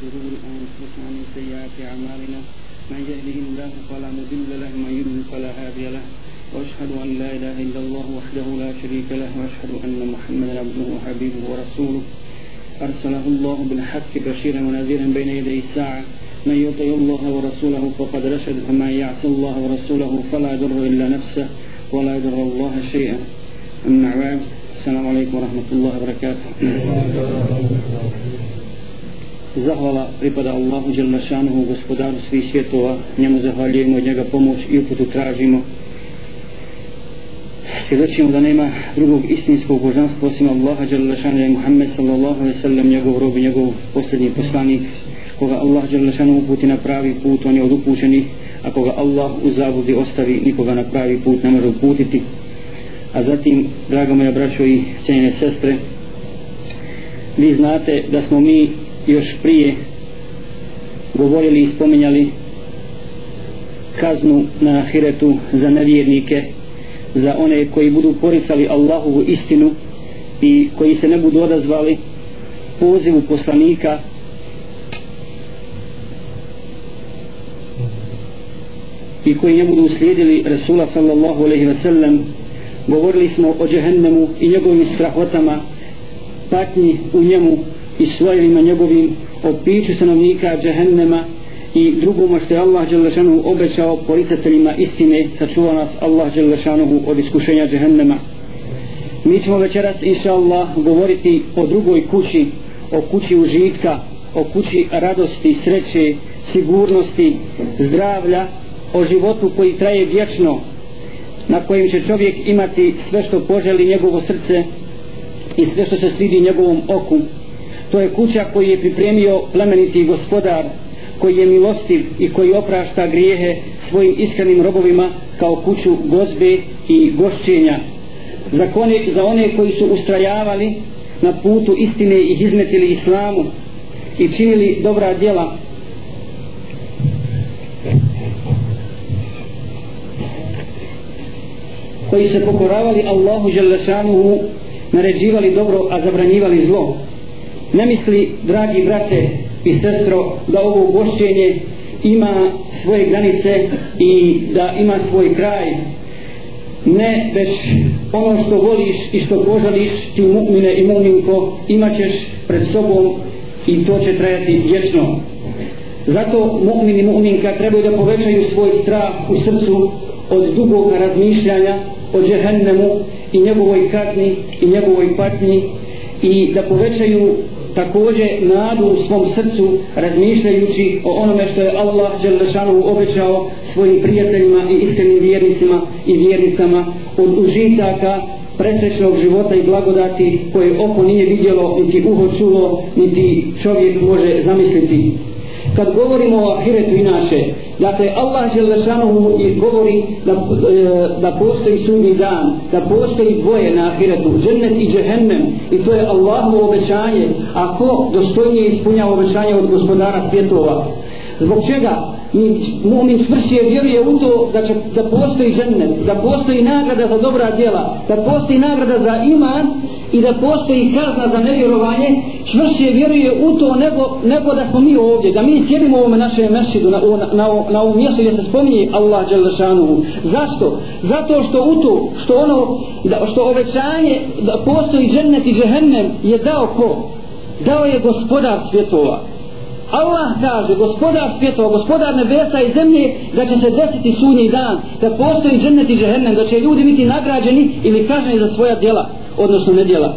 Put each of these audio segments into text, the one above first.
شرور أنفسنا ومن سيئات أعمالنا. من يهده الله فلا مضل له ومن يضلل فلا هادي له. وأشهد أن لا إله إلا الله وحده لا شريك له وأشهد أن محمدا عبده وحبيبه ورسوله. أرسله الله بالحق بشيرا ونذيرا بين يدي الساعة. من يطع الله ورسوله فقد رشد ومن يعص الله ورسوله فلا يضر إلا نفسه ولا يضر الله شيئا. أما بعد السلام عليكم ورحمة الله وبركاته. Zahvala pripada Allahu Đelnašanuhu, gospodaru svih svjetova, njemu zahvaljujemo od njega pomoć i uputu tražimo. Svjedočimo da nema drugog istinskog božanstva osim Allaha Đelnašanuhu i Muhammed sallallahu alaihi sallam, njegov rob i njegov posljednji poslanik, koga Allah Đelnašanuhu uputi na pravi put, on je od upućenih, a koga Allah u zabudi ostavi, nikoga na pravi put ne može uputiti. A zatim, draga moja braćo i cijenjene sestre, vi znate da smo mi još prije govorili i spominjali kaznu na ahiretu za nevjernike za one koji budu poricali Allahovu istinu i koji se ne budu odazvali pozivu poslanika. I koji ne budu slijedili Resula sallallahu alaihi ve sellem govorili smo o džehennemu i njegovim strahotama patnji u njemu i svojima njegovim o piću stanovnika džehennema i drugom što je Allah Đelešanu obećao policateljima istine sačuva nas Allah Đelešanu od iskušenja džehennema. Mi ćemo večeras inša Allah govoriti o drugoj kući o kući užitka o kući radosti, sreće sigurnosti, zdravlja o životu koji traje vječno na kojem će čovjek imati sve što poželi njegovo srce i sve što se svidi njegovom oku to je kuća koji je pripremio plemeniti gospodar koji je milostiv i koji oprašta grijehe svojim iskrenim robovima kao kuću gozbe i gošćenja. Za, kone, za one koji su ustrajavali na putu istine i izmetili islamu i činili dobra djela. Koji se pokoravali Allahu Đelešanuhu naređivali dobro a zabranjivali zlo ne misli dragi brate i sestro da ovo ugošćenje ima svoje granice i da ima svoj kraj. Ne već ono što voliš i što poželiš ti mu'mine i mu'minko imat ćeš pred sobom i to će trajati vječno. Zato mu'min i mu'minka trebaju da povećaju svoj strah u srcu od dugog razmišljanja o džehennemu i njegovoj kazni i njegovoj patnji i da povećaju također nadu u svom srcu razmišljajući o onome što je Allah Đelešanu obećao svojim prijateljima i iskrenim vjernicima i vjernicama od užitaka presrećnog života i blagodati koje oko nije vidjelo niti uho čulo niti čovjek može zamisliti kad govorimo o ahiretu inače dakle Allah Želešanu govori da, e, da postoji sudnji dan da postoji dvoje na ahiretu džennet i džehennem i to je Allahu obećanje ako dostojnije ispunja obećanje od gospodara svjetova? Zbog čega? Mu'min čvršije vjeruje u to da, će, da postoji žennet, da postoji nagrada za dobra djela, da postoji nagrada za iman i da postoji kazna za nevjerovanje, čvršije vjeruje u to nego, nego da smo mi ovdje, da mi sjedimo u ovome našem mešidu, na, na, na, na ovom mjestu gdje se spominje Allah Đelešanuhu. Zašto? Zato što u to, što ono, da, što obećanje da postoji džennet i džehennem je dao ko? Dao je gospodar svjetova. Allah kaže, gospodar svjetova, gospodar nebesa i zemlje, da će se desiti sunji dan, da postoji džennet i džehennem, da će ljudi biti nagrađeni ili kažnjeni za svoja djela, odnosno nedjela.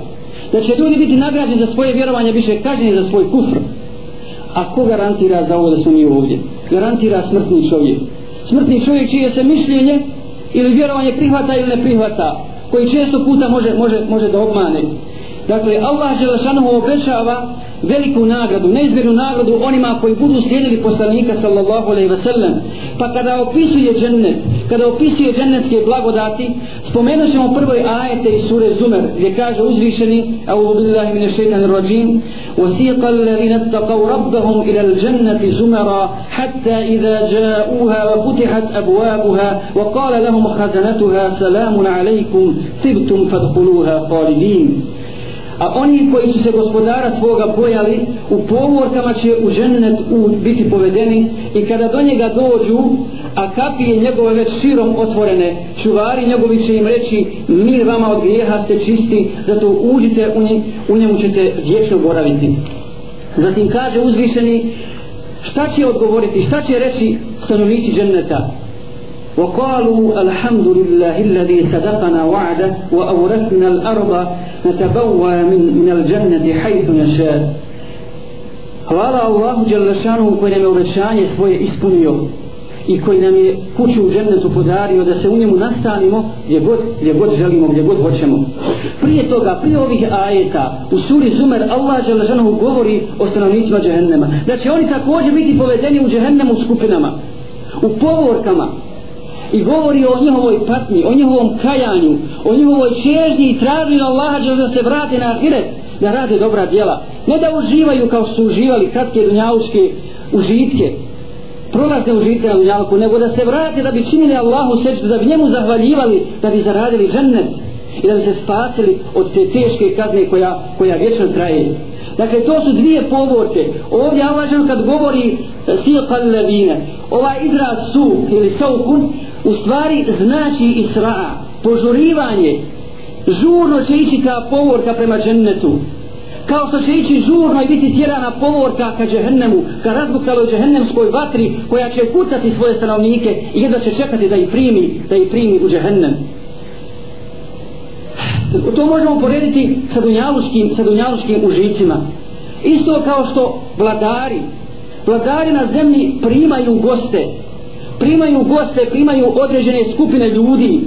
Da će ljudi biti nagrađeni za svoje vjerovanje, više kažnjeni za svoj kufr. A ko garantira za ovo da smo mi ovdje? Garantira smrtni čovjek. Smrtni čovjek čije se mišljenje ili vjerovanje prihvata ili ne prihvata, koji često puta može, može, može da obmane. Dakle, Allah Želešanohu obećava veliku nagradu, neizmjernu nagradu onima koji budu slijedili poslanika sallallahu alaihi ve sellem. Pa kada opisuje džennet, kada opisuje džennetske blagodati, spomenut ćemo prvoj ajete iz sure Zumer, gdje kaže uzvišeni, A'udhu billahi mine shaitanir rajim, وسيق الذين اتقوا ربهم إلى الجنة زمرا حتى إذا جاءوها وفتحت أبوابها وقال لهم خزنتها سلام عليكم طبتم فادخلوها خالدين a oni koji su se gospodara svoga bojali u povorkama će u ženet u, biti povedeni i kada do njega dođu a kapije njegove već širom otvorene čuvari njegovi će im reći mi vama od grijeha ste čisti zato uđite u, nje, u njemu ćete vječno boraviti. Zatim kaže uzvišeni šta će odgovoriti? Šta će reći stanovnici dženeta وقالوا الحمد لله الذي صدقنا وعده وأورثنا الأرض نتبوى من, من الجنة حيث نشاء Hvala Allahu Đalešanu koji nam je obećanje svoje ispunio i koji nam je kuću u džennetu podario da se u njemu nastanimo gdje god, gdje god želimo, gdje god hoćemo. Prije toga, prije ovih ajeta u suri Zumer Allah Đalešanu govori o stanovnicima džehennema da će oni također biti povedeni u džehennemu skupinama u povorkama i govori o njihovoj patnji, o njihovom kajanju, o njihovoj čežnji i traži Allaha da se vrate na ahiret, da rade dobra djela. Ne da uživaju kao su uživali kratke dunjavuške užitke, prolazne užitke na dunjavku, nego da se vrate da bi činili Allahu sečtu, da bi njemu zahvaljivali, da bi zaradili džennet i da bi se spasili od te teške kazne koja, koja vječno traje. Dakle, to su dvije povorke. Ovdje Allah kad govori silqa levine, ovaj izraz su ili saukun, u stvari znači isra'a, požurivanje. Žurno će ići ta povorka prema džennetu. Kao što će ići žurno i biti tjerana povorka ka džehennemu, ka razbuktaloj džehennemskoj vatri koja će kucati svoje stanovnike i jedva će čekati da ih primi, da ih primi u džehennem. To možemo porediti sa dunjaluškim, sa dunjaluškim užicima. Isto kao što vladari, vladari na zemlji primaju goste, primaju goste, primaju određene skupine ljudi,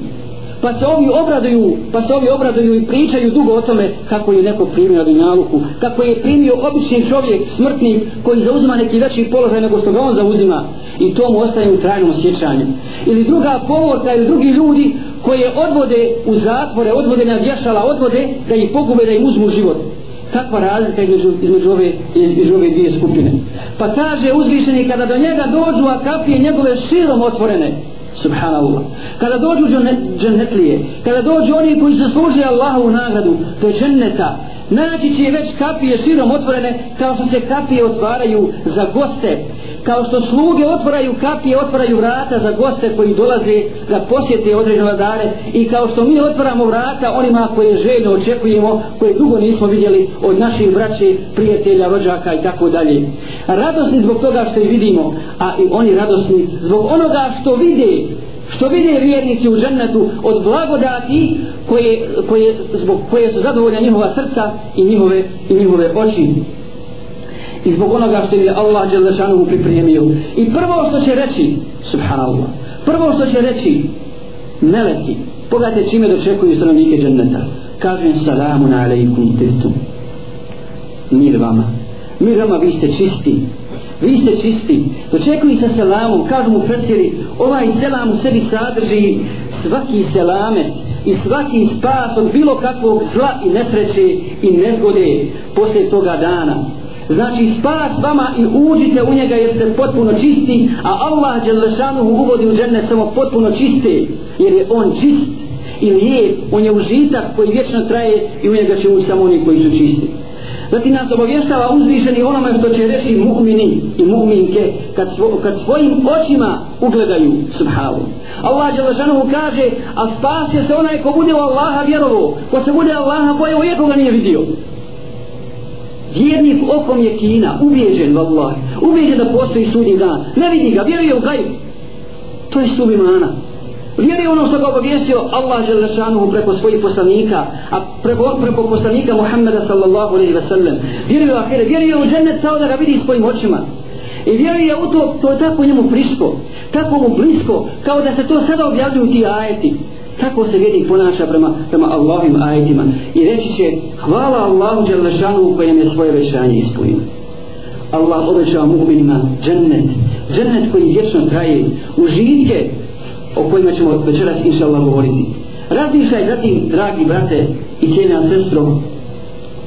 pa se ovi obraduju, pa se ovi obraduju i pričaju dugo o tome kako je neko primio na dunjaluku, kako je primio obični čovjek, smrtnik, koji zauzima neki veći položaj nego što ga on zauzima i to mu ostaje u trajnom osjećanju. Ili druga povorka ili drugi ljudi koje odvode u zatvore, odvode na vješala, odvode da ih pogube, da im uzmu život kakva razlika između, između, ove, između ove dvije skupine. Pa kaže uzvišeni kada do njega dođu a kapije njegove širom otvorene subhanallah. Kada dođu džennetlije kada dođu oni koji se Allahovu Allahu nagradu to je dženneta. Naći će već kapije širom otvorene kao što se kapije otvaraju za goste kao što sluge otvaraju kapije, otvaraju vrata za goste koji dolaze da posjete određene vladare i kao što mi otvaramo vrata onima koje željno očekujemo, koje dugo nismo vidjeli od naših braće, prijatelja, rođaka i tako dalje. Radosni zbog toga što ih vidimo, a i oni radosni zbog onoga što vide što vide vjernici u džennetu od blagodati koje, koje, zbog koje su zadovoljna njihova srca i njihove, i njihove oči i zbog onoga što je Allah Đelešanu pripremio. I prvo što će reći, subhanallah, prvo što će reći, meleki, pogledajte čime dočekuju stanovnike dženneta. Kažem salamun alaikum tirtum. Mir vama. Mir vama, vi ste čisti. Vi ste čisti. Dočekuju sa selamom, kažu mu fesiri, ovaj selam u sebi sadrži svaki selamet i svaki spas od bilo kakvog zla i nesreće i nezgode poslije toga dana znači spas vama i uđite u njega jer ste potpuno čisti a Allah Đelešanuhu uvodi u džennet samo potpuno čiste jer je on čist i lijep on je užitak koji vječno traje i u njega će ući samo oni koji su čisti Zatim nas obavještava uzvišeni onome što će reći mu'mini i mu'minke kad, svo, kad svojim očima ugledaju subhavu. Allah Đelešanuhu kaže, a spas se onaj ko bude u Allaha vjerovo, ko se bude Allaha bojao, iako ga nije vidio vjernik okom je kina, ubijeđen Allah, ubijeđen da postoji sudnji dan, ne vidi ga, vjeruje u gaju. To je stup imana. Vjeruje ono što ga obavijestio Allah Želešanuhu preko svojih poslanika, a preko, preko poslanika Muhammeda sallallahu alaihi ve sellem. Vjeruje u ahire, vjeruje u džennet kao da ga vidi svojim očima. I vjeruje u to, to je tako njemu friško, tako mu blisko, kao da se to sada objavljuju ti ajeti tako se vjernik ponaša prema, prema Allahovim ajetima. I reći će hvala Allahu Đalešanu koji je svoje većanje ispunio. Allah obećava mu'minima džennet. Džennet koji vječno traje. Užitke o kojima ćemo večeras inša Allah govoriti. Razmišljaj zatim dragi brate i cijena sestro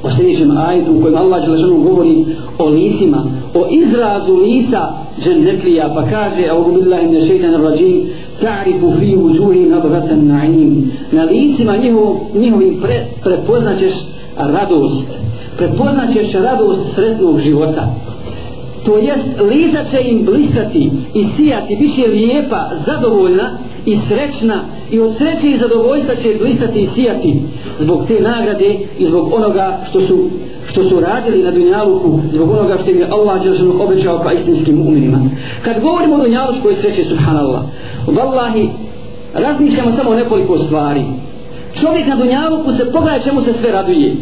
o sljedećem ajetu u kojem Allah Đalešanu govori o licima o izrazu lica džennetlija pa kaže audu billahi ne šeitan rajim ta'rifu fi wujuhi nadratan na'im. Na licima njihov, njihovim pre, prepoznaćeš radost. Prepoznaćeš radost sretnog života. To jest lica će im blistati i sijati bit će lijepa, zadovoljna i srećna. I od sreće i zadovoljstva će blistati i sijati zbog te nagrade i zbog onoga što su što su radili na Dunjaluku zbog onoga što im je Allah Đelšanu obećao kao istinskim uminima. Kad govorimo o Dunjalučkoj sreći, subhanallah, vallahi, razmišljamo samo o nekoliko stvari. Čovjek na Dunjaluku se pogleda čemu se sve raduje.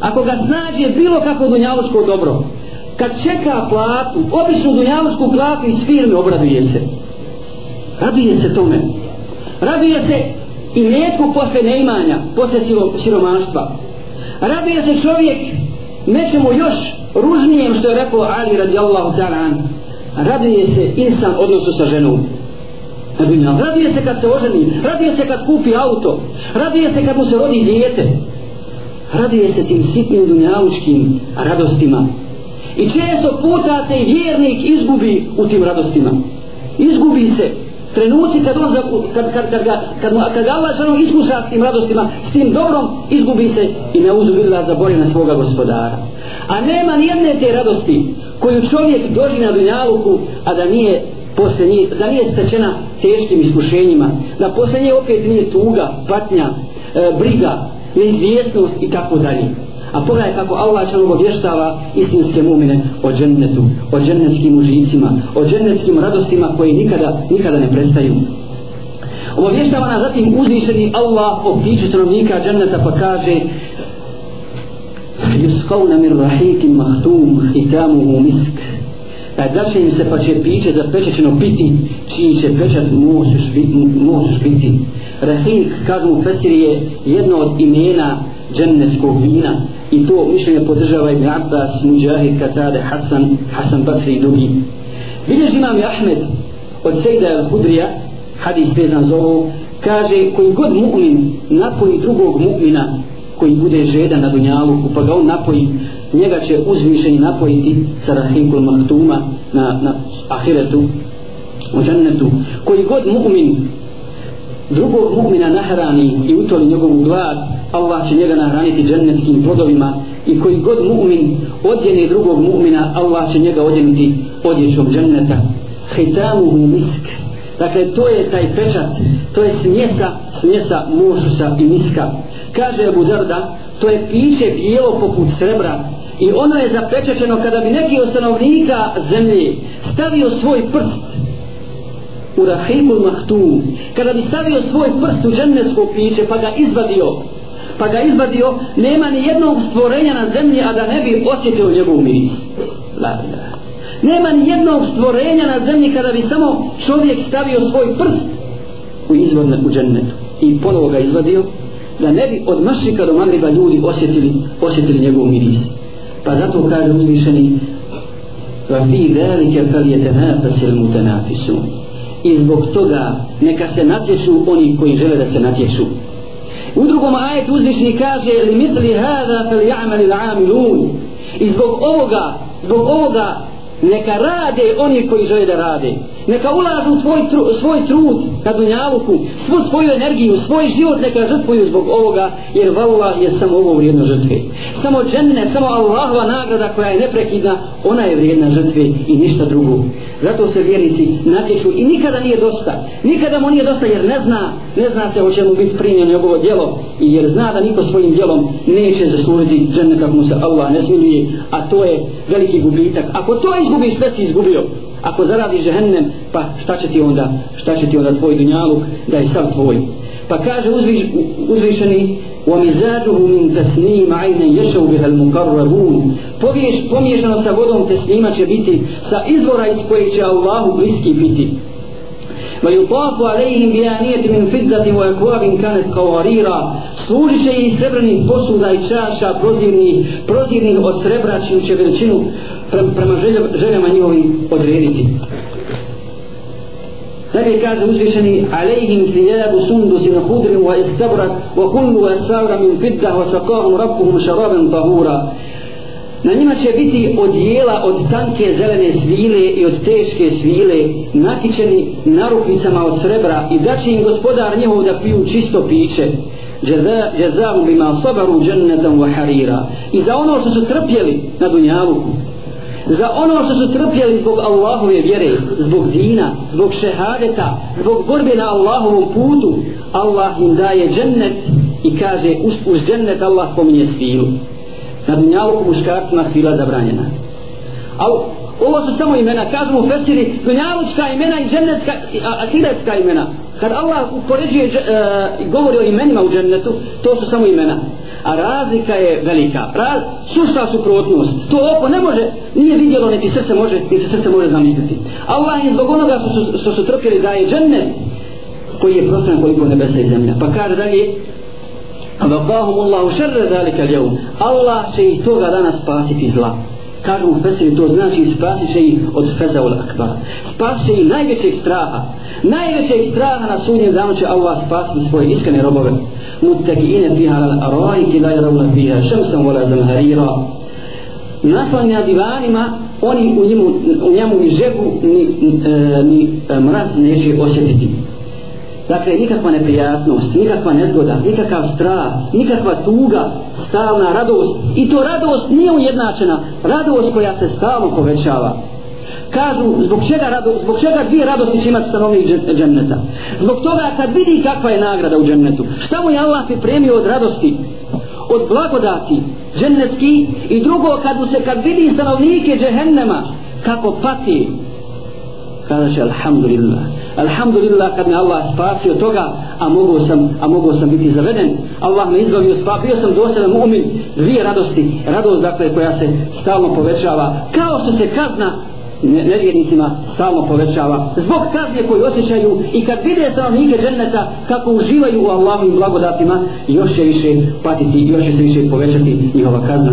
Ako ga snađe bilo kako Dunjalučko dobro, kad čeka platu, običnu Dunjalučku platu iz firme, obraduje se. Raduje se tome. Raduje se i netko posle neimanja, posle siromaštva raduje se čovjek nečemu još ružnijem što je rekao Ali radijallahu ta'ala raduje se insan odnosu sa ženom. Raduje se kad se oženi raduje se kad kupi auto raduje se kad mu se rodi dijete. Raduje se tim sitnim dunjalučkim radostima. I često puta se i vjernik izgubi u tim radostima. Izgubi se trenuci kad on kad, kad, kad, ga, kad, mu, kad ga Allah želom iskuša tim radostima, s tim dobrom, izgubi se i ne uzubila zabori na svoga gospodara. A nema nijedne te radosti koju čovjek doži na dunjaluku, a da nije posle nje, da nije stečena teškim iskušenjima, da posle nje opet nije tuga, patnja, e, briga, neizvjesnost i tako dalje. A pogledaj kako Allah će obještava istinske mumine o džennetu, o džennetskim užicima, o džennetskim radostima koji nikada, nikada ne prestaju. Obavještava nas zatim uzvišeni Allah o priču stanovnika dženneta pa kaže Juskavna min rahikim mahtum hitamuhu misk. A da će im se pa će piće zapečećeno piti čiji će pečat možeš biti. Rahik kažu u Fesiri je jedno od imena džennetskog vina i to mišljenje podržava Ibn Abbas, Mujahid, Katade, Hasan, Hasan Basri i drugi. Vidiš imam i Ahmed od Sejda al-Hudrija, hadis vezan za ovo, kaže koji god mu'min napoji drugog mu'mina koji bude žedan na dunjalu, pa ga on napoji, njega će uzvišeni napojiti sa rahimkul maktuma na, na ahiretu, u džennetu. Koji god mu'min drugog mu'mina nahrani i utoli njegovu glad, Allah će njega nahraniti džennetskim plodovima i koji god mu'min odjene drugog mu'mina, Allah će njega odjeniti odjećom dženneta. Hitamuhu misk. Dakle, to je taj pečat, to je smjesa, smjesa mošusa i miska. Kaže Abu Darda, to je piće bijelo poput srebra i ono je zapečačeno kada bi neki ostanovnika zemlje stavio svoj prst u rahimul mahtum kada bi stavio svoj prst u džennetsko piće pa ga izvadio pa ga izvadio nema ni jednog stvorenja na zemlji a da ne bi osjetio njegov miris. La, la. nema ni jednog stvorenja na zemlji kada bi samo čovjek stavio svoj prst u izvodne u džennetu i ponovo ga izvadio da ne bi od mašika do magriba ljudi osjetili, osjetili njegov miris. Pa zato kaže uzvišeni va fi velike fel i zbog toga neka se natječu oni koji žele da se natječu. U drugom ajetu uzvišni kaže li mitli hada fel ja'mali l'amilun i zbog ovoga zbog ovoga neka rade oni koji žele da rade neka ulažu tvoj tru, svoj trud na dunjaluku, svu svoju energiju, svoj život neka žrtvuju zbog ovoga, jer valula je samo ovo vrijedno žrtve. Samo dženne, samo Allahova nagrada koja je neprekidna, ona je vrijedna žrtve i ništa drugo. Zato se vjernici natječu i nikada nije dosta. Nikada mu nije dosta jer ne zna, ne zna se hoće mu biti primljeno njegovo djelo i jer zna da niko svojim djelom neće zaslužiti dženne kako mu se Allah ne smiluje, a to je veliki gubitak. Ako to izgubiš, sve si izgubio ako zaradi žehennem pa šta će ti onda šta će ti onda tvoj dunjaluk da je sav tvoj pa kaže uzviš, uzvišeni ومزاجه من تسليم عين يشو بها المقربون poviješ pomiješano sa vodom teslima će biti sa izvora iz kojeg će Allahu bliski biti ويطاف عليهم بآنية من فضة وأكواب كانت قواريرا služit će i srebrnih posuda i čaša prozirnih, prozirnih od srebra čiju će veličinu prema željama njihovim odrediti. Dakle kaže uzvišeni Alejhim thijabu sundus in hudrin wa istabrak wa kullu asawra min fiddah wa saqahum rabbuhum šaraben tahura Na njima će biti odjela od tanke zelene svile i od teške svile, natičeni narukvicama od srebra i da će im gospodar njihov da piju čisto piće. Jezavum bima sabaru džennetom wa harira. I za ono što su trpjeli na dunjavuku, za ono što su trpjeli zbog Allahove vjere, zbog dina, zbog šehadeta, zbog borbe na Allahovom putu, Allah im daje džennet i kaže uz, uz džennet Allah spominje svilu na dunjalu muškarcima svila zabranjena. Ali ovo su samo imena kažu mu fesiri dunjalučka imena i džennetska akiretska imena. Kad Allah upoređuje e, govori o imenima u džennetu to su samo imena. A razlika je velika. Raz, sušta suprotnost. To oko ne može nije vidjelo niti srce može niti srce može zamisliti. Allah je zbog onoga što su, što su trpjeli daje džennet koji je prostran koliko nebesa i zemlja. Pa kaže dalje Vakahum Allahu šerre zalika ljevum. Allah će ih toga dana spasiti zla. Kažu u Fesiri, to znači spasit će ih od fezaul akbar. Spasit će ih najvećeg straha. Najvećeg straha na sudnjem danu će Allah spasiti svoje iskrene robove. Muttakiine fiha al arajki la yarawna fiha shamsan wala zamharira. Naslani na divanima, oni u njemu, u njemu ni žegu ni, e, ni, ni mraz neće osjetiti. Dakle, nikakva neprijatnost, nikakva nezgoda, nikakav strah, nikakva tuga, stalna radost. I to radost nije ujednačena, radost koja se stalno povećava. Kažu, zbog čega, rado, zbog čega dvije radosti će imati stanovnik dženneta? Zbog toga kad vidi kakva je nagrada u džennetu, šta mu je Allah pripremio od radosti, od blagodati džennetski i drugo kad mu se kad vidi stanovnike džehennema kako pati kada će alhamdulillah. Alhamdulillah kad me Allah spasio toga, a mogu sam, a mogu sam biti zaveden. Allah me izbavio, spa, bio sam dosadan mu'min, dvije radosti, radost dakle koja se stalno povećava, kao što se kazna nevjernicima stalno povećava. Zbog kazne koju osjećaju i kad vide stanovnike dženneta kako uživaju u Allahovim blagodatima još će više patiti još će se više povećati njihova kazna.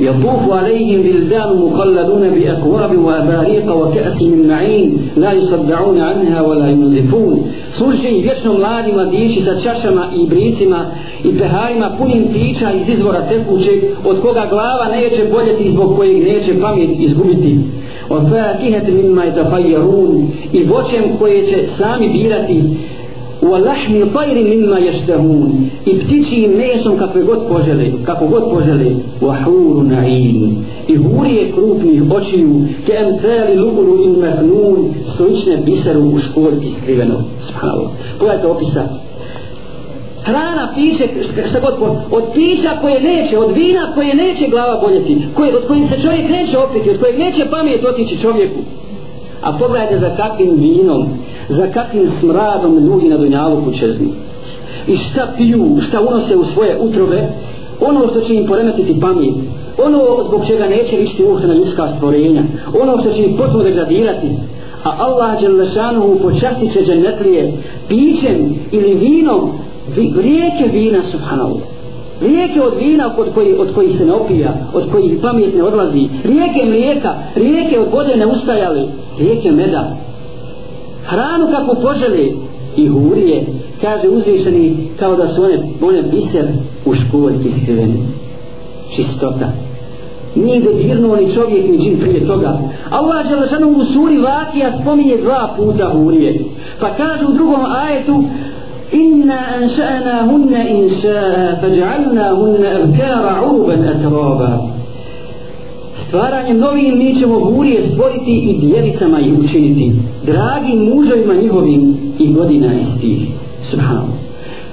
يطوف عليهم بلدان مخلدون بأكواب وأباريق وكأس من معين لا يصدعون عنها ولا ينزفون služe i vječno mladi mladići sa čašama i bricima i peharima punim pića iz izvora tekućeg od koga glava neće boljeti zbog kojeg neće pamet izgubiti od fakihet mimma je i voćem koje će sami birati wa lahmi tayri mimma yashtahun. I ptičijim mesom kakve god požele kako god požele wa huru na'in i hurije krupnih očiju ke emtali lukulu in mahnun slične biseru u školjki skriveno. Subhanallah. Pogledajte opisa. Hrana, piće, šta god od pića koje neće, od vina koje neće glava boljeti, koje, od kojih se čovjek neće opiti, od kojeg neće pamet otići čovjeku. A pogledajte za kakvim vinom, za kakvim smradom ljudi na dunjalu kućezni i šta piju, šta unose u svoje utrobe? Ono što će im poremetiti pamet. Ono zbog čega neće ličiti uhte na ljudska stvorenja. Ono što će ih potpuno degradirati. A Allah Đelešanu počastit će džennetlije pićem ili vinom rijeke vina subhanallah. Rijeke od vina od koji, od koji se ne opija od kojih pamet ne odlazi. Rijeke mlijeka, rijeke od vode ne ustajali. Rijeke meda hranu kako poželi i hurije kaže uzvišeni kao da su one one biser u školjki skriveni čistota. Nije dodirnuo ni čovjek ni džin prije toga. Allah želešanu u suri Vakija spominje dva puta hurije. Pa kaže u drugom ajetu inna anša'na hunna inša'a fađa'alna hunna abkara uruban atraba stvaranjem novim mi ćemo hurije stvoriti i dijelicama ih učiniti dragim muževima njihovim i godina istih. Subhanu.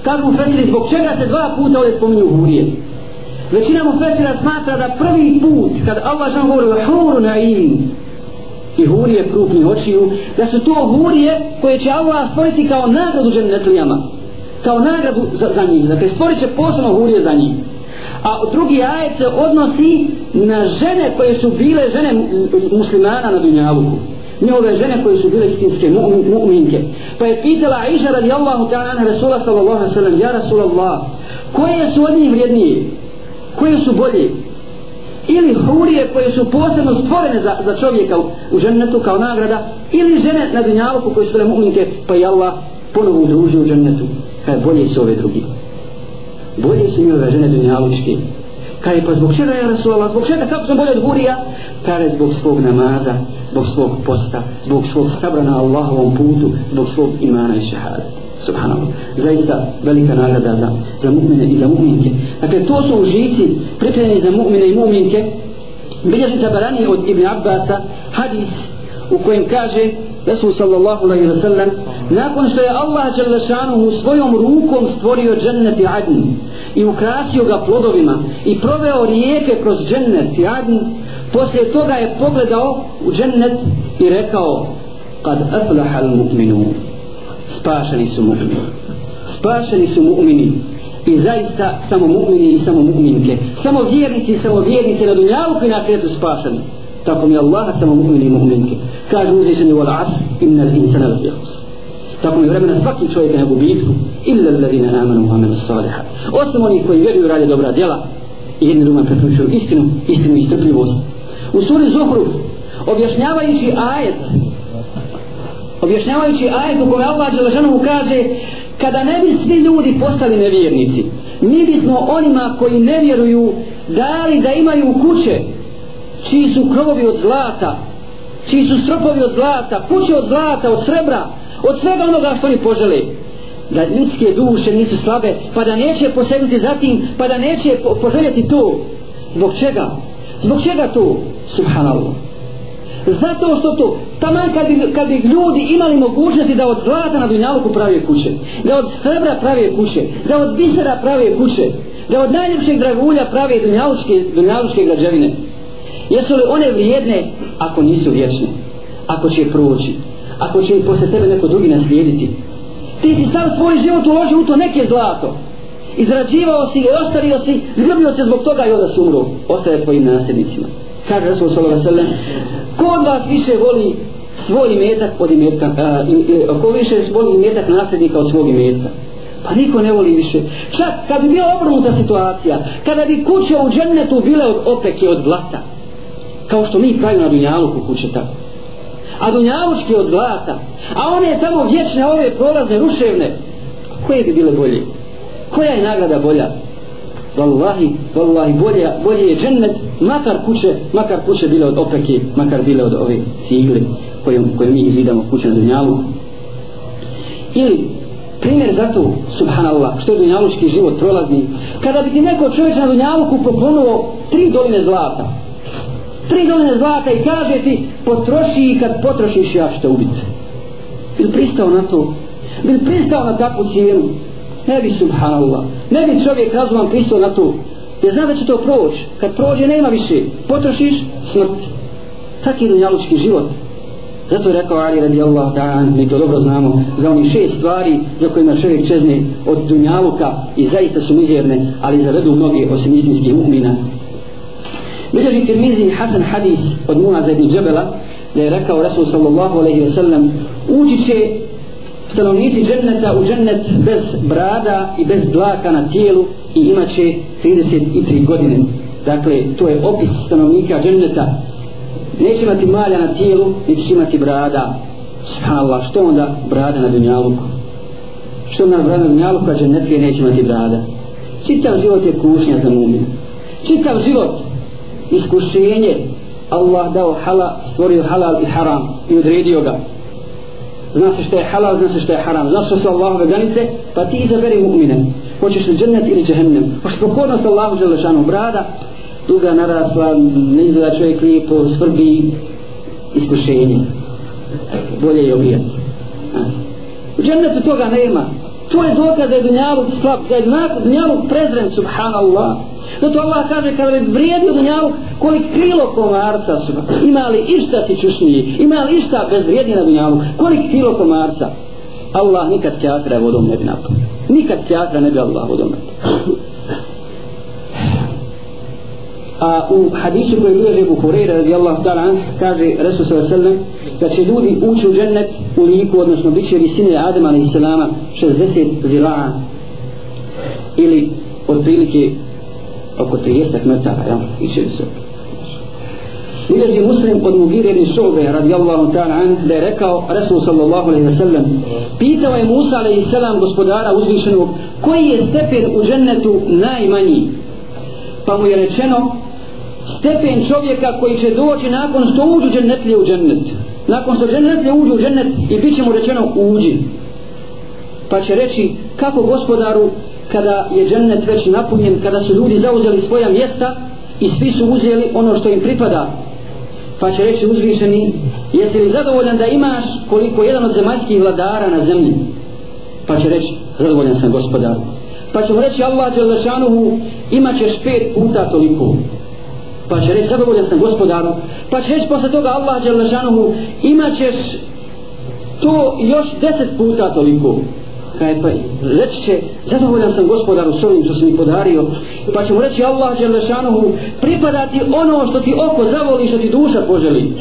kažu Fesiri zbog čega se dva puta ovdje spominju hurije? Većina mu Fesira smatra da prvi put kad Allah žan govori o huru na im i hurije krupni očiju da su to hurije koje će Allah stvoriti kao nagradu dženetlijama kao nagradu za, za njih dakle stvorit će posebno hurije za njih a drugi ajet se odnosi na žene koje su bile žene muslimana na Dunjavuku njihove žene koje su bile istinske mu'minke. Pa je pitala Aisha radijallahu ta'ala Rasula sallallahu alaihi sallam ja Rasulallah koje su od njih vrijednije koje su bolje? Ili hurije koje su posebno stvorene za, za čovjeka u, u žennetu kao nagrada ili žene na Dunjavuku koje su bile mu'minke pa je Allah ponovo udružio u žennetu kaj e, bolje su ove drugi bolje su ove žene dunjalučki Kaže, pa zbog čega je Rasulallah, zbog čega, kako sam bolje od hurija? Kaže, zbog svog namaza, zbog svog posta, zbog svog sabra na Allahovom putu, zbog svog imana i šehada. Subhanallah. Zaista velika nagrada za, za mu'mine i za mu'minke. Dakle, to su užici pripremljeni za mu'mine i mu'minke. Bilježi tabarani od Ibn Abbasa hadis u kojem kaže Resul sallallahu alaihi wa sallam nakon što je Allah Đalešanuhu svojom rukom stvorio džennet i adn i ukrasio ga plodovima i proveo rijeke kroz džennet i adn poslije toga je pogledao u džennet i rekao kad aflaha al mu'minu spašeni su mu'mini. Spašeni su mu'mini. I zaista samo mu'mini i samo mu'minke. Samo vjernici i samo vjernice na dunjalu i na kretu spašeni tako mi Allah samo mu'mini i mu'minke. Kaže uzvišeni wal asr innal insana lafi khusr. Tako mi vremena svaki čovjek na gubitku illa alladhina amanu wa amanu salihat osim oni koji vjeruju rade dobra djela i jedni drugom preporučuju istinu istinu i strpljivost. U suri Zuhruf objašnjavajući ajet objašnjavajući ajet u kome Allah Đelešanu kaže kada ne bi svi ljudi postali nevjernici mi bismo onima koji ne vjeruju dali da imaju kuće čiji su krovovi od zlata? Čiji su stropovi od zlata? Kuće od zlata, od srebra od svega onoga što oni požele. Da ljudske duše nisu slabe pa da neće posegnuti za tim pa da neće poželjeti to. Zbog čega? zbog čega to? subhanallah. Zato što to taman kad bi, kad bi ljudi imali mogućnosti da od zlata na dunjaluku prave kuće da od srebra prave kuće da od bisera prave kuće da od najljepšeg dragulja prave dunjalučke, dunjalučke građevine jesu li one vrijedne? Ako nisu vječne ako će proći ako će posle tebe neko drugi naslijediti. Ti si sam svoj život uložio u to neke zlato. Izrađivao si i ostario si zgrubio se zbog toga i onda si umro. Ostaje tvojim nasljednicima. Kaže Rasul sallallahu alejhi ve sellem ko od vas više voli svoj imetak od imetka uh, ko više voli imetak nasljednika od svog imetka? Pa niko ne voli više. Čak kad bi bila obrnuta situacija kada bi kuće u džennetu bile od opeke od zlata kao što mi pravimo na dunjaluku kuće tako. A dunjalučki od zlata a one je tamo vječne ove prolazne ruševne koje bi bile bolje? Koja je nagrada bolja? Wallahi, wallahi, bolje, bolje je džennet, makar kuće, makar kuće bile od opeke, makar bile od ove cigle koje, koje mi izvidamo kuće na dunjalu. Ili, primjer za to, subhanallah, što je dunjalučki život prolazni, kada bi ti neko čovječ na dunjaluku poklonuo tri doline zlata, tri doline zlata i kaže ti, potroši i kad potrošiš ja što ubiti. Bil pristao na to? Bil pristao na takvu cijenu? ne bi subhanallah ne bi čovjek razuman pristao na to jer zna da će to proći kad prođe nema više potrošiš smrt tak je dunjalučki život zato je rekao Ali radi Allah ta'an mi to dobro znamo za oni šest stvari za kojima čovjek čezne od dunjaluka i zaista su mizerne ali zavedu mnogi osim istinskih umina Bilježi Tirmizi Hasan Hadis od Muaza ibn Džebela da je rekao Rasul sallallahu alaihi ve sellem ući će stanovnici dženneta u džennet bez brada i bez dlaka na tijelu i imaće 33 godine. Dakle, to je opis stanovnika dženneta. Neće imati malja na tijelu, niti imati brada. Subhanallah, što onda brada na dunjaluku? Što onda brada na dunjaluku, a džennetlije neće imati brada? Čitav život je kušnja za mumin. Čitav život iskušenje Allah dao halal, stvorio halal i haram i odredio ga zna se šta je halal, zna se šta je haram, zna se što su Allahove granice, pa ti izaberi mu'mine. Hoćeš li džennet ili džehennem? Hoćeš pokornost Allahu Đelešanu brada, duga narasla, ne izgleda čovjek lijepo, svrbi, iskušenje. Bolje je ubijati U džennetu toga nema. To je dokaz da je dunjaluk slab, da je dunjaluk prezren, subhanallah. Zato Allah kaže kada bi vrijedio dunjalu kolik kilo komarca su ima li išta si čušniji ima li išta bez vrijedni na dunjalu kolik kilo komarca? Allah nikad kjatra vodom ne bi napao. Nikad kjatra ne bi Allah vodom napao. A u hadisu koji bilježe Ebu Hureyre radijallahu ta'ala kaže Resul sallam da će ljudi ući u džennet u liku odnosno bit će visine Adama alaihi salama 60 zira'a ili otprilike oko 30 metara, jel? Iće se. Bileži muslim od Mugire ibn Šube radijallahu ta'ala an da je rekao Resul sallallahu alaihi wa sallam pitao je Musa alaihi sallam gospodara uzvišenog koji je stepen u džennetu najmanji pa mu je rečeno stepen čovjeka koji će doći nakon što uđu džennetlije u džennet nakon što džennetlije uđu u džennet i bit će mu rečeno uđi pa će reći kako gospodaru kada je džennet već napunjen kada su ljudi zauzeli svoja mjesta i svi su uzeli ono što im pripada. Pa će reći uzvišeni jesi li zadovoljan da imaš koliko jedan od zemaljskih vladara na zemlji? Pa će reći zadovoljan sam gospodar pa će mu reći Allah Đelešanuhu imat ćeš pet puta toliko. Pa će reći zadovoljan sam gospodaru pa će reći posle toga Allah Đelešanuhu imat ćeš to još deset puta toliko kaj pa reći će zadovoljan sam gospodaru s ovim što si mi podario. Pa će mu reći Allah Đelešanuhu pripada ti ono što ti oko zavoli što ti duša poželi.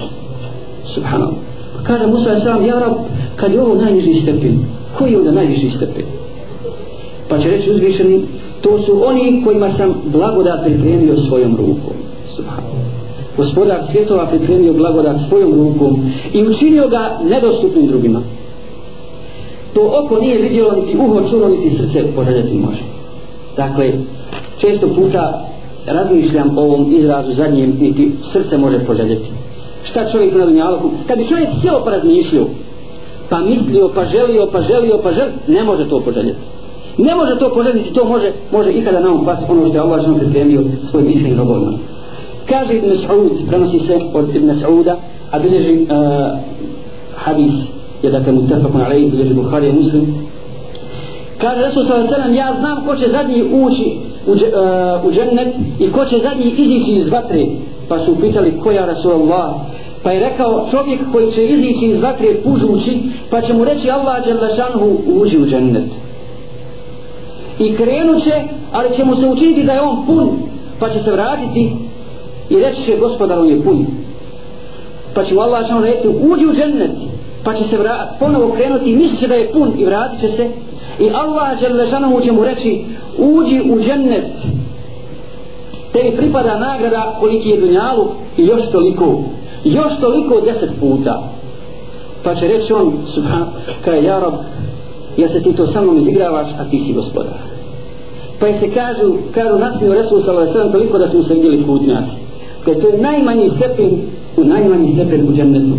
Subhanallah. Pa kaže Musa je sam ja rab kad je ovo najniži stepen koji je onda najviši stepen? Pa će reći uzvišeni to su oni kojima sam blagodat pripremio svojom rukom. Subhanallah. Gospodar svjetova pripremio blagodat svojom rukom i učinio ga nedostupnim drugima to oko nije vidjelo niti uho čulo niti srce poželjeti može dakle često puta razmišljam o ovom izrazu zadnjem niti srce može poželjeti šta čovjek na dunjalku kad bi čovjek sjelo pa razmišljio pa mislio, pa želio, pa želio, pa želio, ne može to poželjeti. Ne može to poželjeti, to može, može ikada nam pas ono što je Allah što pripremio svojim iskrenim robovima. Kaže Ibn Sa'ud, prenosi se od Ibn Sa'uda, a bilježi uh, hadis, je dakle mutafakun alaih, bilježi Bukhari i Muslim. Kaže Resul s.a.v. ja znam ko će zadnji ući u, uh, u džennet i ko će zadnji izići iz vatre. Pa su pitali ko je Rasulullah, Pa je rekao čovjek koji će izići iz vatre pužući, pa će mu reći Allah Đelešanhu uđi u džennet. I krenut će, ali će mu se učiniti da je on pun, pa će se vratiti i reći će gospodar on je pun. Pa će mu Allah Đelešanhu reći uđi u džennet, pa će se vrat, ponovo krenuti i misli da je pun i vratit će se. I Allah Đelešanhu će mu reći uđi u džennet, tebi pripada nagrada koliki je dunjalu i još toliko još toliko deset puta pa će reći on subhan, kaj ja rob ja se ti to sa mnom izigravaš a ti si gospodar pa je se kažu kažu nasmio Resul s.a.v. toliko da smo se vidjeli putnjaci kaj to je najmanji stepen u najmanji stepen u džennetu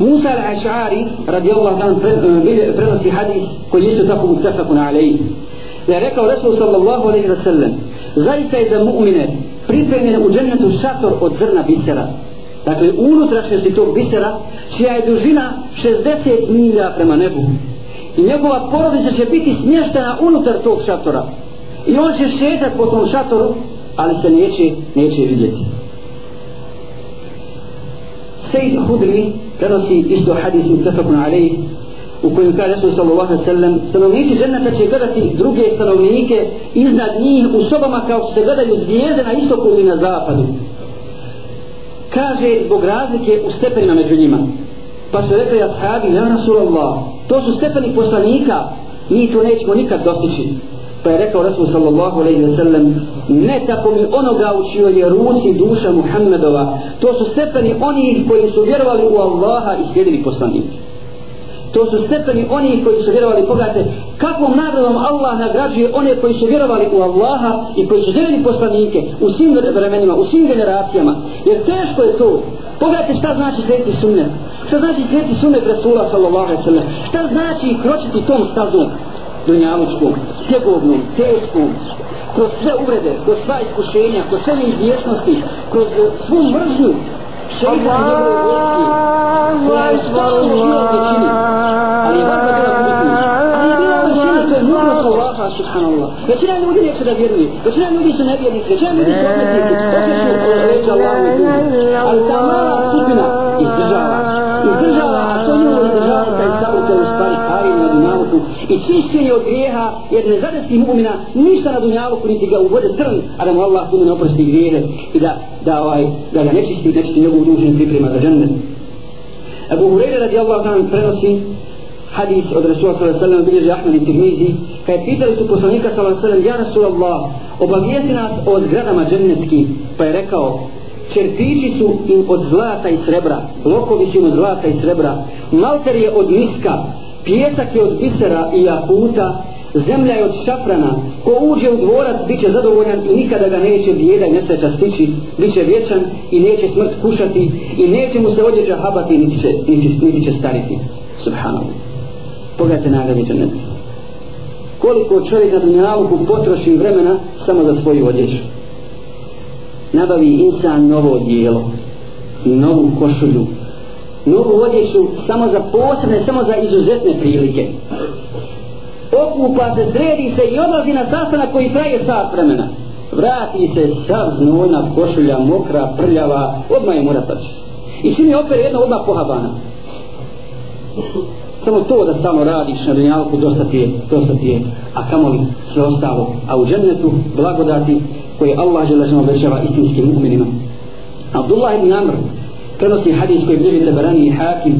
Musa al-Aš'ari radijallahu ta'ala pre, eh, prenosi hadis koji isto tako mutafakun alejih da je rekao Resul sallallahu alaihi wa sallam zaista je za mu'mine pripremljen u džennetu šator od zrna bisera. Dakle unutrašnjosti tog bisera čija je dužina 60 milja prema nebu. I njegova porodica će biti smještena unutar tog šatora. I on će šetati po tom šatoru ali se neće, neće vidjeti. Sejid Hudri prenosi isto hadis mutafakun alej u kojem kaže Resul sallallahu alaihi sallam stanovnici dženneta će gledati druge stanovnike iznad njih u sobama kao što se gledaju zvijezde na istoku ili na zapadu. Kaže zbog razlike u stepenima među njima. Pa su rekli ashabi ja Rasulallah to su stepeni poslanika mi to nećemo nikad dostići pa je rekao Rasul sallallahu alaihi ve sellem ne tako mi onoga učio je ruci duša Muhammedova. To su stepeni onih koji su vjerovali u Allaha i slijedili poslanike to su stepeni oni koji su vjerovali pogledajte kakvom nagradom Allah nagrađuje one koji su vjerovali u Allaha i koji su željeli poslanike u svim vremenima, u svim generacijama. Jer teško je to. Pogledajte šta znači slijediti sunnet. Šta znači slijediti sunnet Rasula sallallahu alaihi sallam? Šta znači kročiti tom stazom? Dunjalučkom, tegovnom, teškom kroz sve uvrede, kroz sva iskušenja, kroz sve neizvjesnosti, kroz svu mržnju šeitan i njegove vojske koja je žila u većini ali je bar da bila umjetnost ali je bila u većini to je mudrost Allaha subhanallah. Većina ljudi neće da vjeruje većina ljudi su nevjernici većina ljudi su odmetnici okreću leđa Allahu i ljudi ali ta mala skupina izdržava izdržava a to njihovo izdržava taj to u stvari kari na dunjavuku i čišćenje od grijeha jer ne zadesi mu'mina ništa na dunjavuku niti ga uvode trn a da mu Allah puno ne oprosti grijehe i da, da, ovaj, da ga nečisti nečisti njegovu dušu i priprema za džennet. Abu Hureyre radijallahu ta'ala prenosi hadis od Rasula sallallahu sallam bilježi Ahmed i Tirmizi kada je pitali su poslanika sallallahu alaihi sallam ja Rasulallah obavijesti nas o zgradama džennetski pa je rekao čerpići su im od zlata i srebra lokovi su im od zlata i srebra. Malter je od miska pjesak je od bisera i jakuta zemlja je od šafrana. Ko uđe u dvorac bit će zadovoljan i nikada ga neće bijeda i nesreća stići bit će vječan i neće smrt kušati i neće mu se odjeđa habati niti će, niti, niti će stariti. Subhanallah. Pogledajte nagradi džaneta koliko čovjek na dunjaluku potroši vremena samo za svoju odjeću? Nabavi insan novo dijelo novu košulju novu odjeću samo za posebne samo za izuzetne prilike okupa se, sredi se i odlazi na sastanak koji traje sat vremena. Vrati se sav znojna, košulja, mokra, prljava, odmah je mora tači I čini opere jedna odmah pohabana. Samo to da stalno radiš na dunjalku, dosta ti je, dosta ti je, a kamoli sve ostalo. A u džennetu blagodati koje Allah žele što obećava istinskim mu'minima. Abdullah ibn Amr prenosi hadis koji bliži Teberani i Hakim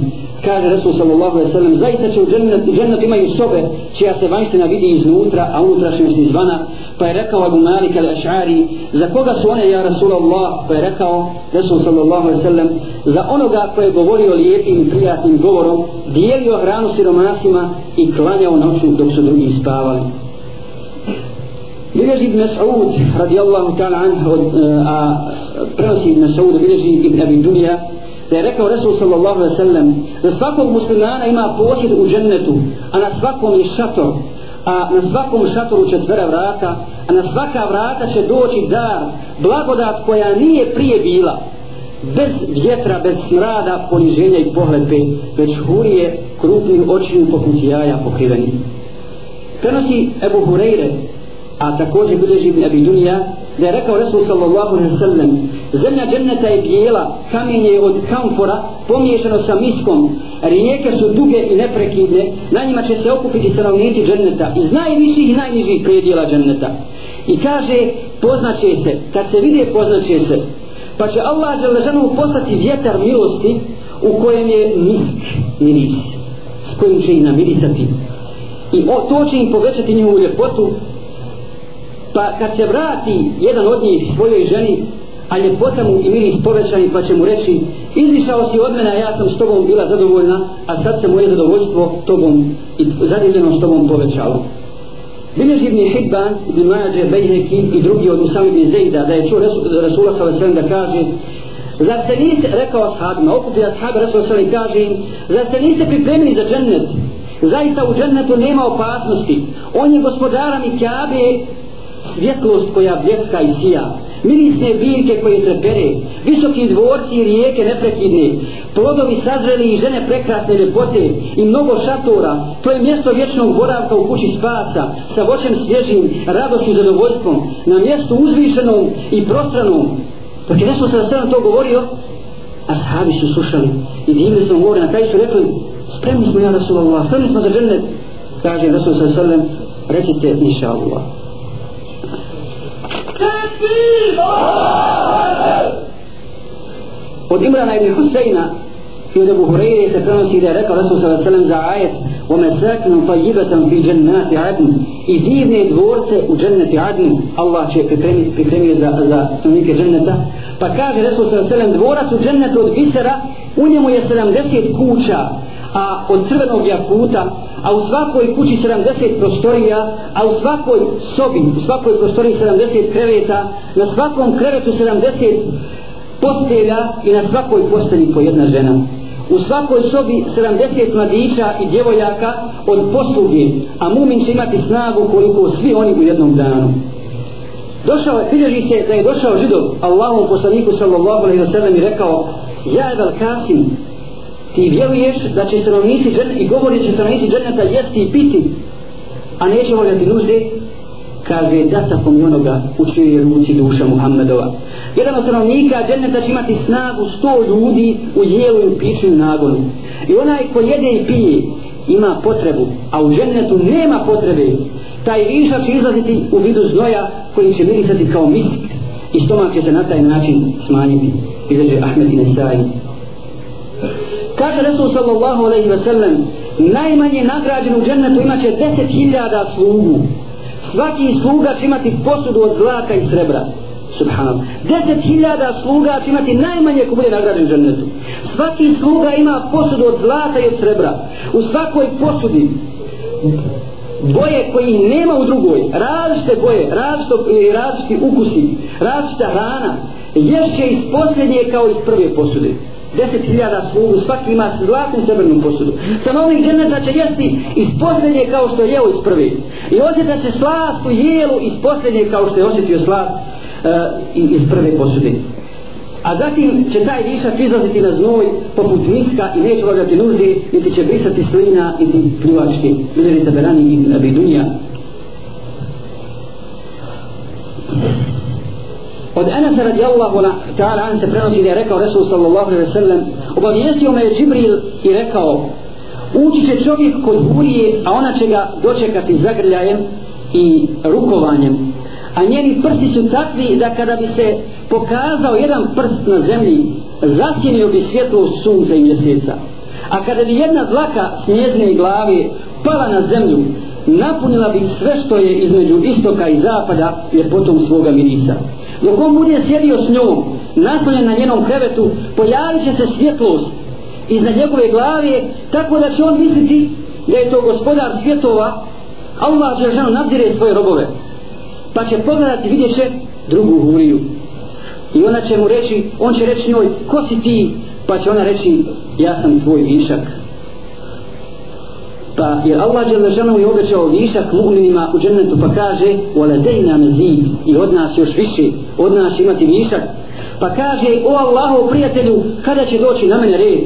kaže Resul sallallahu alaihi sallam zaista će u džennet, džennet imaju sobe čija se vanština vidi iznutra a unutrašnjost izvana. Pa je rekao Abu Malik al-Ash'ari za koga su one ja Rasulallah? Pa je rekao Resul sallallahu alaihi sallam za onoga koji je govorio lijepim i prijatnim govorom dijelio hranu siromasima i klanjao noću dok su drugi spavali. Bileži Ibn Mas'ud radijallahu ta'ala anhu e, a prenosi Ibn Mas'ud bileži Ibn Abi Dunja, da je rekao Resul sallallahu alaihi sallam da svakog muslimana ima posjed u džennetu a na svakom je šator a na svakom šatoru četvera vrata a na svaka vrata će doći dar blagodat koja nije prije bila bez vjetra, bez smrada, poniženja i pohlepe, već hurije krupnih očiju poput jaja pokriveni. Prenosi Ebu Hureyre, a također bilježi Ibn Abi Dunija, da je rekao Resul sallallahu alaihi sallam zemlja dženneta je bijela kamenje od kamfora pomiješano sa miskom. Rijeke su duge i neprekidne na njima će se okupiti stanovnici dženneta iz najviših i najnižih predijela dženneta. I kaže poznaće se. Kad se vide poznaće se. Pa će Allah železanu poslati vjetar milosti u kojem je misk miris s kojim će ih namirisati. I o, to će im povećati njihovu ljepotu pa kad se vrati jedan od njih svojoj ženi a ljepota mu i miris povećani pa će mu reći izišao si od mene ja sam s tobom bila zadovoljna a sad se moje zadovoljstvo tobom i zadivljeno s tobom povećalo Bileži ibn Hibban, ibn Mađe, Bejheki i drugi od Usam ibn Zejda da je čuo Rasula s.a.v. da kaže Zar se niste, rekao ashabima, okupi ashab Rasula s.a.v. kaže im Zar se niste pripremili za džennet? Zaista u džennetu nema opasnosti. On je gospodara i Kjabe svjetlost koja bljeska i sija, mirisne biljke koje trepere, visoki dvorci i rijeke neprekidne, plodovi sazreli i žene prekrasne ljepote i mnogo šatora, to je mjesto vječnog boravka u kući spasa, sa voćem svježim, radošću i zadovoljstvom, na mjestu uzvišenom i prostranom. Dok je nešto sa sve to govorio, a sahabi su slušali i divili smo govore, na kraju su rekli, spremni smo ja Rasulallah, spremni smo za džennet, kaže Rasul sallallahu alejhi ve sellem recite inša Allah. od Imrana ibn Husayna i od Abu Hureyre se prenosi da je rekao Rasul sallallahu alejhi ve sellem za ajet ومساكن طيبة في جنات عدن i divne dvorce u dženneti Adn Allah će pripremiti pripremio za, za stanovnike dženneta pa kaže Resul sallallahu alejhi ve dvorac u džennetu od bisera u njemu je 70 kuća a od crvenog jakuta a u svakoj kući 70 prostorija, a u svakoj sobi, u svakoj prostoriji 70 kreveta, na svakom krevetu 70 postelja i na svakoj postelji po jedna žena. U svakoj sobi 70 mladića i djevojaka od posluge, a mumin će imati snagu koliko svi oni u jednom danu. Došao je, bilježi se da je došao židov Allahom poslaniku sallallahu alaihi wa sallam i rekao Ja je Kasim, ti vjeruješ da će stanovnici džet i govori će stanovnici dženeta jesti i piti a neće voljati nužde kaže da tako mi onoga u čijoj ruci duša Muhammedova. Jedan od stanovnika dženeta će imati snagu sto ljudi u jelu i u piću i nagonu. I onaj ko jede i pije ima potrebu a u džennetu nema potrebe taj višak će izlaziti u vidu znoja koji će mirisati kao misk i stomak će se na taj način smanjiti izređe Ahmed i Nesai kaže Resul sallallahu alaihi ve sellem najmanje nagrađen u džennetu imaće deset hiljada slugu. Svaki sluga će imati posudu od zlata i srebra. Subhanallah. Deset hiljada sluga će imati najmanje ko bude nagrađen u džennetu. Svaki sluga ima posudu od zlata i od srebra. U svakoj posudi boje koji nema u drugoj različite boje različite, različiti ukusi različita hrana ješće iz posljednje kao iz prve posude deset hiljada slugu, svaki ima zlatnu srebrnu posudu. Stanovnik dženeta će jesti iz posljednje kao što je jeo iz prve. I osjeta će slast u jelu iz posljednje kao što je osjetio slast uh, iz prve posude. A zatim će taj višak izlaziti na znoj poput miska i neće obavljati nužde, niti će brisati slina i ti pljuvačke. Bilježi taberani i abidunija. Od Enesa radijallahu ta'ala an se prenosi da je rekao Resul sallallahu alaihi sallam obavijestio me je Džibril i rekao ući će čovjek kod hurije a ona će ga dočekati zagrljajem i rukovanjem. A njeni prsti su takvi da kada bi se pokazao jedan prst na zemlji zasjenio bi svjetlo sunca i mjeseca. A kada bi jedna dlaka s njezne glave pala na zemlju napunila bi sve što je između istoka i zapada ljepotom svoga mirisa dok on bude sjedio s njom naslonjen na njenom krevetu pojavit će se svjetlost iznad njegove glave tako da će on misliti da je to gospodar svjetova. Allah će ženu nadzire svoje robove pa će pogledati vidjet će drugu huriju. I ona će mu reći on će reći njoj ko si ti? Pa će ona reći ja sam tvoj višak. pa jer Allah je ženu i obećao višak mu'minima u džennetu pa kaže وَلَدَيْنَا مَزِيد i od nas još više od nas imati višak pa kaže o Allahu prijatelju kada će doći na mene red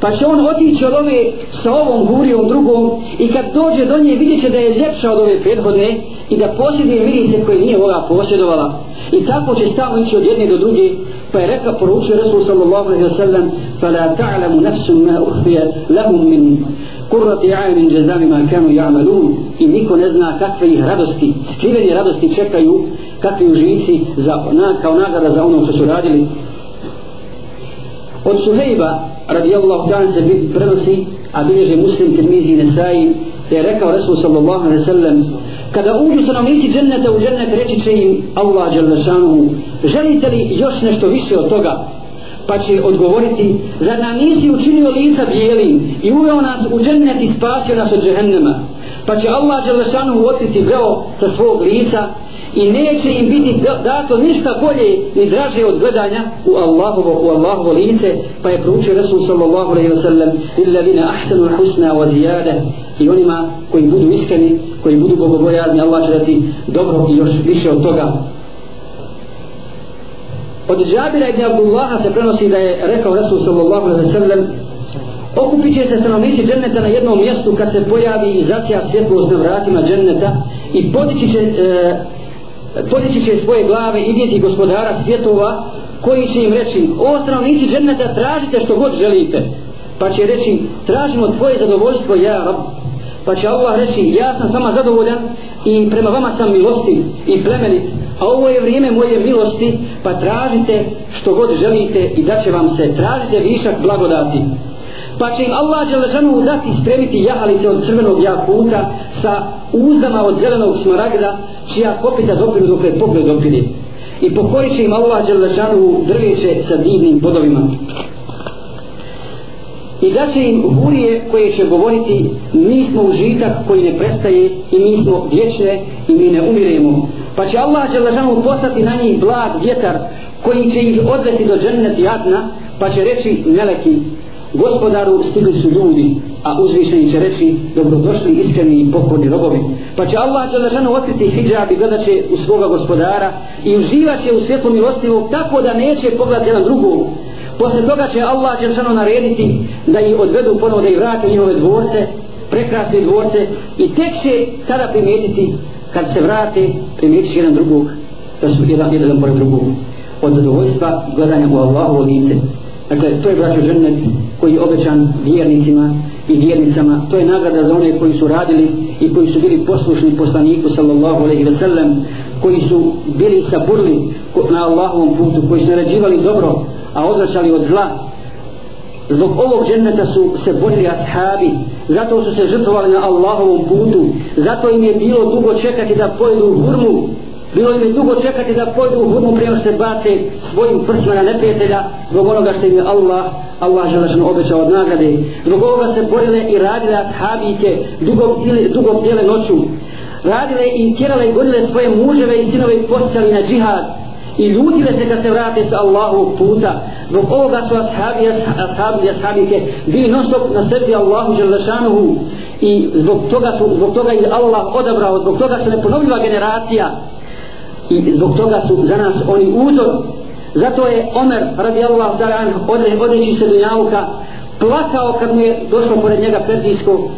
pa će on otići od ove sa ovom gurijom drugom i kad dođe do nje vidjet će da je ljepša od ove prethodne i da posjeduje mirise koje nije ova posjedovala i tako će stavno ići od jedne do druge pa je rekao poručio Resul sallallahu alaihi wa sallam فَلَا تَعْلَمُ نَفْسٌ مَا أُخْفِيَ لَهُمْ مِنْ kurrati ajmin džezami ma kanu ja'malun i niko ne zna kakve ih radosti skrivene radosti čekaju kakvi uživici za, na, kao nagrada za ono što su radili. Od Suhejba radijallahu ta'ala se prenosi a bilježe muslim termizi nesaji, da je rekao Resul sallallahu alaihi sallam kada uđu stanovnici dženneta u džennet reći će im Allah dželešanu želite li još nešto više od toga? Pa će odgovoriti zar nam nisi učinio lica bijelim i uveo nas u džennet i spasio nas od džehennema? Pa će Allah Đelešanu otkriti veo sa svog lica i neće im biti dato ništa bolje ni draže od gledanja u Allahovo, u Allahovo lice pa je proučio Resul sallallahu alaihi wa sallam illavina ahsanu husna wa zijade i onima koji budu iskreni koji budu bogobojazni Allah će dati dobro i još više od toga. Od Džabira ibn Abdullaha se prenosi da je rekao Resul sallallahu alaihi sallam okupit će se stanovnici dženneta na jednom mjestu kad se pojavi i zasija svjetlost na vratima dženneta i podići će, e, podići će svoje glave i vidjeti gospodara svjetova koji će im reći o stanovnici dženneta tražite što god želite pa će reći tražimo tvoje zadovoljstvo ja rab. Pa će Allah reći ja sam sama zadovoljan i prema vama sam milostiv i plemenit a ovo je vrijeme moje milosti pa tražite što god želite i da će vam se. Tražite višak blagodati. Pa će im Allah Đelešanu dati spremiti jahalice od crvenog jakuta sa uzdama od zelenog smaragda čija kopita dopiru dok je pogled dopiri i pokorit će im Allah Đelešanu drveće sa divnim podovima i da će im hurije koje će govoriti mi smo užitak koji ne prestaje i mi smo vječne i mi ne umiremo pa će Allah Đelešanu poslati na njih blag vjetar koji će ih odvesti do dženneti adna pa će reći meleki gospodaru stigli su ljudi a uzvišeni će reći dobrodošli iskreni i pokorni robovi. Pa će Allah Đelešanu otkriti hijab i gledat će u svoga gospodara i uživat će u svjetlu milostivog tako da neće pogledati jedan drugog. Posle toga će Allah će samo narediti da ih odvedu ponovo da ih vrate u njihove dvorce, prekrasne dvorce i tek će tada primijetiti kad se vrati primijetit jedan drugog da su jedan, jedan pored drugog od zadovoljstva gledanja u Allahovo lice. Dakle, to je braćo žennet koji je obećan vjernicima i vjernicama. To je nagrada za one koji su radili i koji su bili poslušni poslaniku sallallahu alaihi ve sellem koji su bili saburli na Allahovom putu, koji su naređivali dobro, a odvraćali od zla zbog ovog dženneta su se borili ashabi. Zato su se žrtvovali na Allahovom putu. Zato im je bilo dugo čekati da pojedu u hurmu. Bilo im je dugo čekati da pojedu u hurmu prije se bace svojim prsima na neprijatelja zbog onoga što im je Allah Allah želešno obećao od nagrade. Zbog ovoga se borile i radile ashabike dugo, dugo bdjele noću. Radile i tjerale i gonile svoje muževe i sinove i postali na džihad i ljutile se kad se vrate sa Allahovog puta zbog ovoga su ashabi, ashabi, ashabike bili non stop na sredi Allahu želešanuhu i zbog toga su zbog toga je Allah odabrao zbog toga su neponovljiva generacija. I zbog toga su za nas oni uzor. Zato je Omer radijallahu ta'ala odre, odreći se dunjavka plakao kad mu je došlo pored njega perdijsko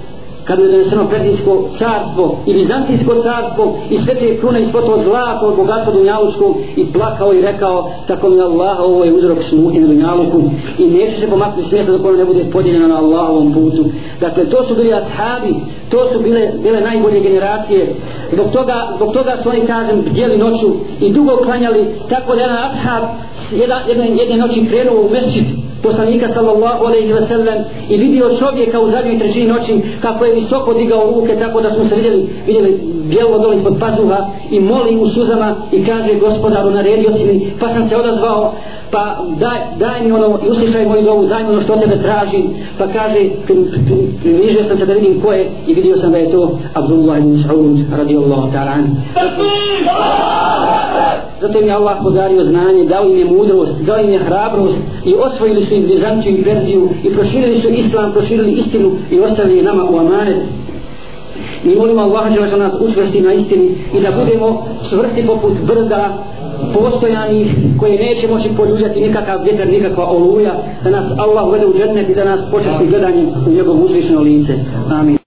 kad je doneseno Perzijsko carstvo i Bizantijsko carstvo i sve te krune i svo to zlato bogatstva Dunjalučko i plakao i rekao tako mi Allah ovo je uzrok smuti na Dunjaluku i neće se pomaknuti smjesta dok ono ne bude podijeljeno na Allahovom putu. Dakle to su bili ashabi to su bile, bile najbolje generacije. Zbog toga, zbog toga su oni kažem bdjeli noću i dugo klanjali tako da jedan ashab jedan, jedne, jedne noći krenuo u mesčit poslanika sallallahu alejhi ve sellem i vidio čovjeka u zadnjoj trećini noći kako je visoko digao ruke tako da smo se vidjeli vidjeli bijelo dole ispod pazuha i moli u suzama i kaže gospodaru naredio si mi. Pa sam se odazvao pa daj, daj mi ono i uslišaj moju dovu daj mi ono što tebe tražim. Pa kaže približio sam se da vidim ko je i vidio sam da je to Abdullah ibn Sa'ud radijallahu ta'ala zato im je Allah podario znanje dao im je mudrost dao im je hrabrost i osvojili su im Bizantiju i Perziju i proširili su Islam proširili istinu i ostavili nama u amanet mi molimo Allaha da nas učvrsti na istini i da budemo čvrsti poput brda postojanih koje neće moći poljuljati nikakav vjetar, nikakva oluja, da nas Allah uvede u džennet i da nas počasti gledanjem u njegovu uzvišeno lice. Amin.